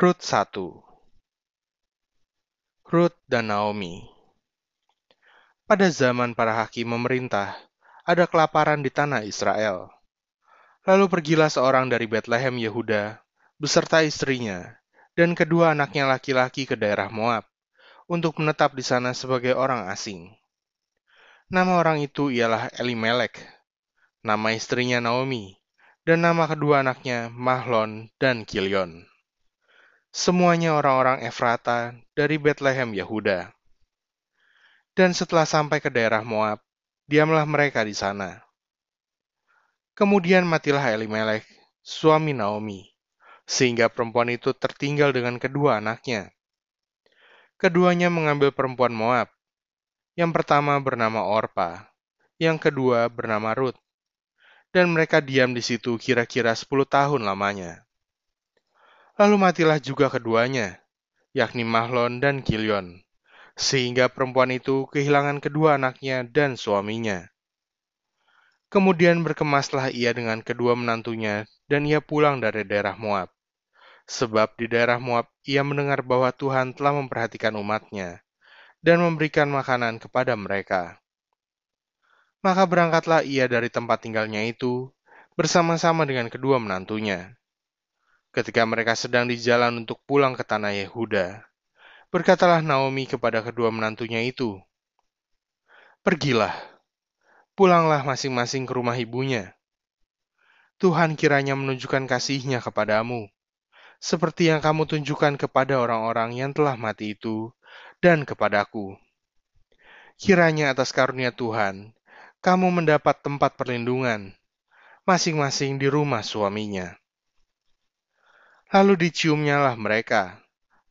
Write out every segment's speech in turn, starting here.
Rut 1 Rut dan Naomi Pada zaman para hakim memerintah, ada kelaparan di tanah Israel. Lalu pergilah seorang dari Bethlehem Yehuda beserta istrinya dan kedua anaknya laki-laki ke daerah Moab untuk menetap di sana sebagai orang asing. Nama orang itu ialah Elimelek, nama istrinya Naomi, dan nama kedua anaknya Mahlon dan Kilion semuanya orang-orang Efrata dari Bethlehem Yehuda. Dan setelah sampai ke daerah Moab, diamlah mereka di sana. Kemudian matilah Elimelek, suami Naomi, sehingga perempuan itu tertinggal dengan kedua anaknya. Keduanya mengambil perempuan Moab. Yang pertama bernama Orpa, yang kedua bernama Ruth. Dan mereka diam di situ kira-kira 10 tahun lamanya. Lalu matilah juga keduanya, yakni Mahlon dan Kilion, sehingga perempuan itu kehilangan kedua anaknya dan suaminya. Kemudian berkemaslah ia dengan kedua menantunya, dan ia pulang dari daerah Moab. Sebab di daerah Moab ia mendengar bahwa Tuhan telah memperhatikan umatnya, dan memberikan makanan kepada mereka. Maka berangkatlah ia dari tempat tinggalnya itu, bersama-sama dengan kedua menantunya ketika mereka sedang di jalan untuk pulang ke tanah Yehuda. Berkatalah Naomi kepada kedua menantunya itu, Pergilah, pulanglah masing-masing ke rumah ibunya. Tuhan kiranya menunjukkan kasihnya kepadamu, seperti yang kamu tunjukkan kepada orang-orang yang telah mati itu, dan kepadaku. Kiranya atas karunia Tuhan, kamu mendapat tempat perlindungan, masing-masing di rumah suaminya. Lalu diciumnyalah mereka,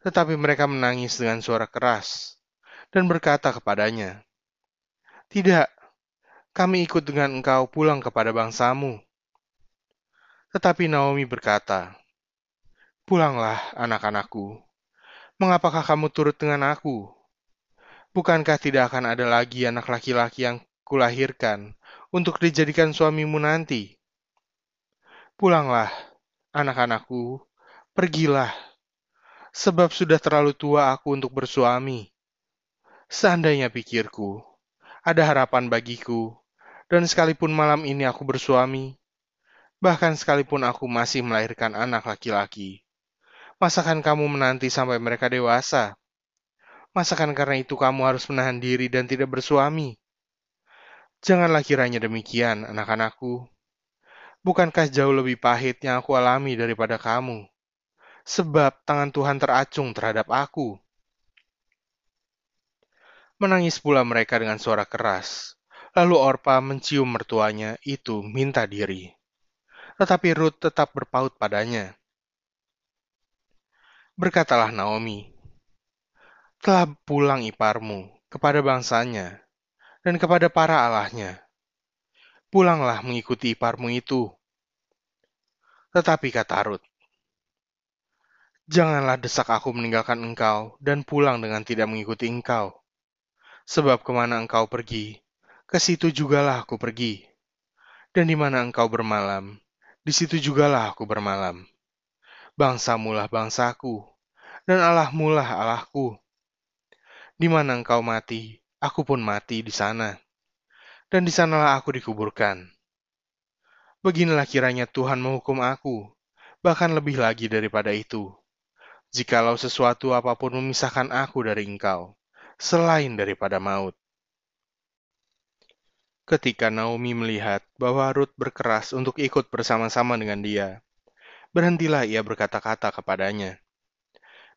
tetapi mereka menangis dengan suara keras dan berkata kepadanya, Tidak, kami ikut dengan engkau pulang kepada bangsamu. Tetapi Naomi berkata, Pulanglah, anak-anakku. Mengapakah kamu turut dengan aku? Bukankah tidak akan ada lagi anak laki-laki yang kulahirkan untuk dijadikan suamimu nanti? Pulanglah, anak-anakku, Pergilah, sebab sudah terlalu tua aku untuk bersuami. Seandainya pikirku, ada harapan bagiku, dan sekalipun malam ini aku bersuami, bahkan sekalipun aku masih melahirkan anak laki-laki, masakan kamu menanti sampai mereka dewasa? Masakan karena itu kamu harus menahan diri dan tidak bersuami? Janganlah kiranya demikian, anak-anakku. Bukankah jauh lebih pahit yang aku alami daripada kamu? Sebab tangan Tuhan teracung terhadap aku. Menangis pula mereka dengan suara keras. Lalu Orpa mencium mertuanya itu minta diri. Tetapi Ruth tetap berpaut padanya. Berkatalah Naomi, telah pulang iparmu kepada bangsanya dan kepada para allahnya. Pulanglah mengikuti iparmu itu. Tetapi kata Ruth, Janganlah desak aku meninggalkan engkau dan pulang dengan tidak mengikuti engkau. Sebab ke mana engkau pergi, ke situ jugalah aku pergi. Dan di mana engkau bermalam, di situ jugalah aku bermalam. Bangsamulah bangsaku, dan Allahmulah Allahku. Di mana engkau mati, aku pun mati di sana. Dan di sanalah aku dikuburkan. Beginilah kiranya Tuhan menghukum aku, bahkan lebih lagi daripada itu jikalau sesuatu apa pun memisahkan aku dari engkau, selain daripada maut. Ketika Naomi melihat bahwa Ruth berkeras untuk ikut bersama-sama dengan dia, berhentilah ia berkata-kata kepadanya.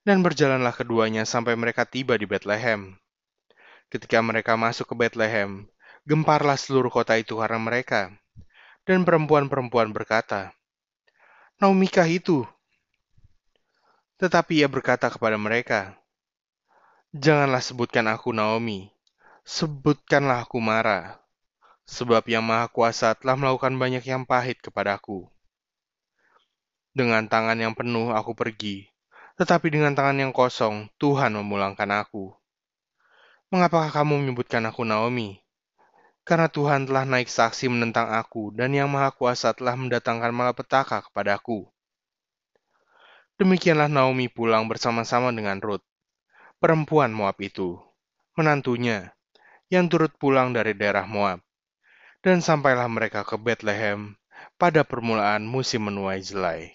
Dan berjalanlah keduanya sampai mereka tiba di Bethlehem. Ketika mereka masuk ke Bethlehem, gemparlah seluruh kota itu karena mereka. Dan perempuan-perempuan berkata, Naomikah itu? Tetapi ia berkata kepada mereka, Janganlah sebutkan aku Naomi, sebutkanlah aku Mara, sebab yang Maha Kuasa telah melakukan banyak yang pahit kepadaku. Dengan tangan yang penuh aku pergi, tetapi dengan tangan yang kosong Tuhan memulangkan aku. Mengapakah kamu menyebutkan aku Naomi? Karena Tuhan telah naik saksi menentang aku dan yang Maha Kuasa telah mendatangkan malapetaka kepadaku. Demikianlah Naomi pulang bersama-sama dengan Ruth, perempuan Moab itu, menantunya, yang turut pulang dari daerah Moab. Dan sampailah mereka ke Bethlehem pada permulaan musim menuai jelai.